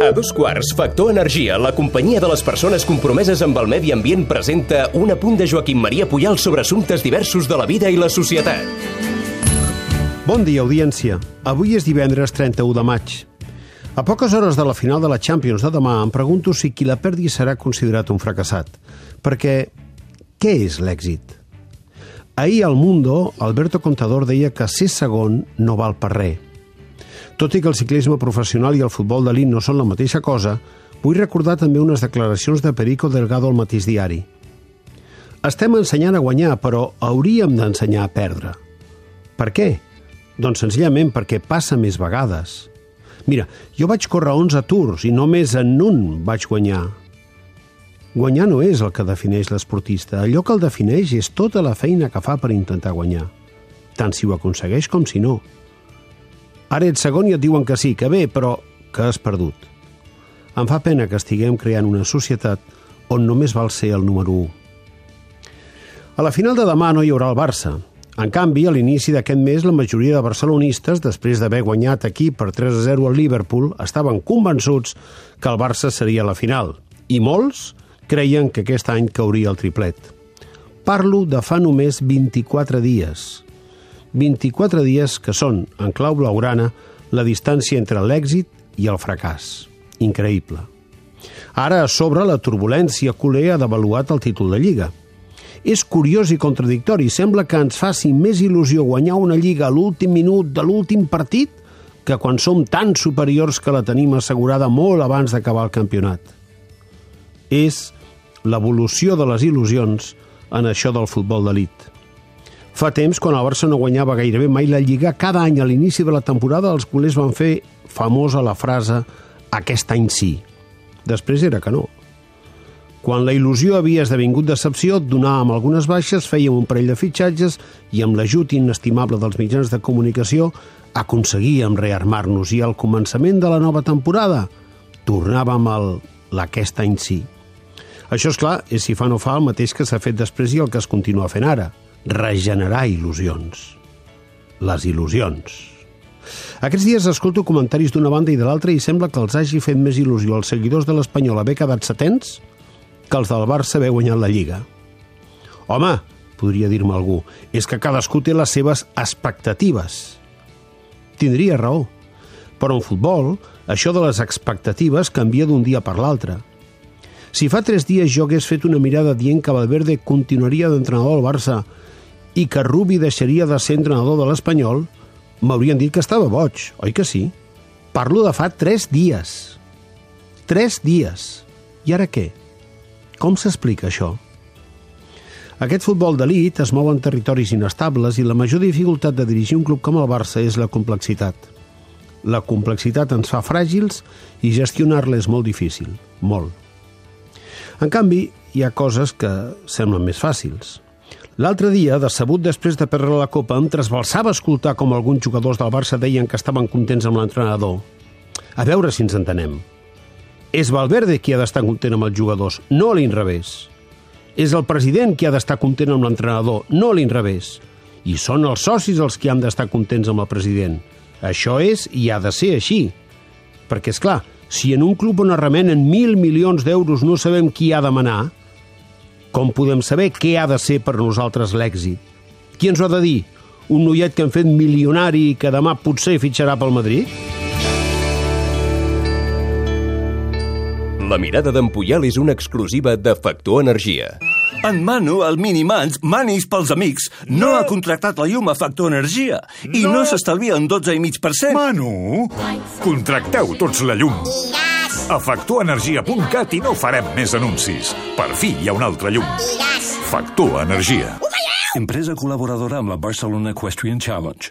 A dos quarts, Factor Energia, la companyia de les persones compromeses amb el medi ambient, presenta un apunt de Joaquim Maria Puyal sobre assumptes diversos de la vida i la societat. Bon dia, audiència. Avui és divendres 31 de maig. A poques hores de la final de la Champions de demà em pregunto si qui la perdi serà considerat un fracassat. Perquè què és l'èxit? Ahir al Mundo, Alberto Contador deia que ser segon no val per res. Tot i que el ciclisme professional i el futbol d'elit no són la mateixa cosa, vull recordar també unes declaracions de Perico Delgado al mateix diari. Estem ensenyant a guanyar, però hauríem d'ensenyar a perdre. Per què? Doncs senzillament perquè passa més vegades. Mira, jo vaig córrer 11 tours i només en un vaig guanyar. Guanyar no és el que defineix l'esportista. Allò que el defineix és tota la feina que fa per intentar guanyar. Tant si ho aconsegueix com si no. Ara ets segon i et diuen que sí, que bé, però que has perdut. Em fa pena que estiguem creant una societat on només val ser el número 1. A la final de demà no hi haurà el Barça. En canvi, a l'inici d'aquest mes, la majoria de barcelonistes, després d'haver guanyat aquí per 3-0 al Liverpool, estaven convençuts que el Barça seria la final. I molts creien que aquest any cauria el triplet. Parlo de fa només 24 dies. 24 dies que són, en clau blaugrana, la distància entre l'èxit i el fracàs. Increïble. Ara, a sobre, la turbulència culer ha devaluat el títol de Lliga. És curiós i contradictori. Sembla que ens faci més il·lusió guanyar una Lliga a l'últim minut de l'últim partit que quan som tan superiors que la tenim assegurada molt abans d'acabar el campionat. És l'evolució de les il·lusions en això del futbol d'elit. Fa temps, quan el Barça no guanyava gairebé mai la Lliga, cada any a l'inici de la temporada els culers van fer famosa la frase «aquest any sí». Després era que no. Quan la il·lusió havia esdevingut decepció, donàvem algunes baixes, fèiem un parell de fitxatges i amb l'ajut inestimable dels mitjans de comunicació aconseguíem rearmar-nos i al començament de la nova temporada tornàvem al l'Aquest any sí. Això, és clar, és si fa no fa el mateix que s'ha fet després i el que es continua fent ara – regenerar il·lusions. Les il·lusions. Aquests dies escolto comentaris d'una banda i de l'altra i sembla que els hagi fet més il·lusió als seguidors de l'Espanyol haver quedat setens que els del Barça haver guanyat la Lliga. Home, podria dir-me algú, és que cadascú té les seves expectatives. Tindria raó. Però en futbol, això de les expectatives canvia d'un dia per l'altre – si fa tres dies jo hagués fet una mirada dient que Valverde continuaria d'entrenador al Barça i que Rubi deixaria de ser entrenador de l'Espanyol, m'haurien dit que estava boig, oi que sí? Parlo de fa tres dies. Tres dies. I ara què? Com s'explica això? Aquest futbol d'elit es mou en territoris inestables i la major dificultat de dirigir un club com el Barça és la complexitat. La complexitat ens fa fràgils i gestionar-la és molt difícil, molt. En canvi, hi ha coses que semblen més fàcils. L'altre dia, decebut després de perdre la Copa, em trasbalsava escoltar com alguns jugadors del Barça deien que estaven contents amb l'entrenador. A veure si ens entenem. És Valverde qui ha d'estar content amb els jugadors, no a l'inrevés. És el president qui ha d'estar content amb l'entrenador, no a l'inrevés. I són els socis els que han d'estar contents amb el president. Això és i ha de ser així. Perquè, és clar, si en un club on es remenen mil milions d'euros no sabem qui ha de manar, com podem saber què ha de ser per nosaltres l'èxit? Qui ens ho ha de dir? Un noiet que han fet milionari i que demà potser fitxarà pel Madrid? La mirada d'en Puyal és una exclusiva de Factor Energia. En Manu, el Minimans, Manis pels amics, no, no ha contractat la llum a Factor Energia i no, no s'estalvia un 12,5%. Manu, contracteu tots la llum. A factorenergia.cat i no farem més anuncis. Per fi hi ha un altre llum. Factor Energia. Empresa col·laboradora amb la Barcelona Equestrian Challenge.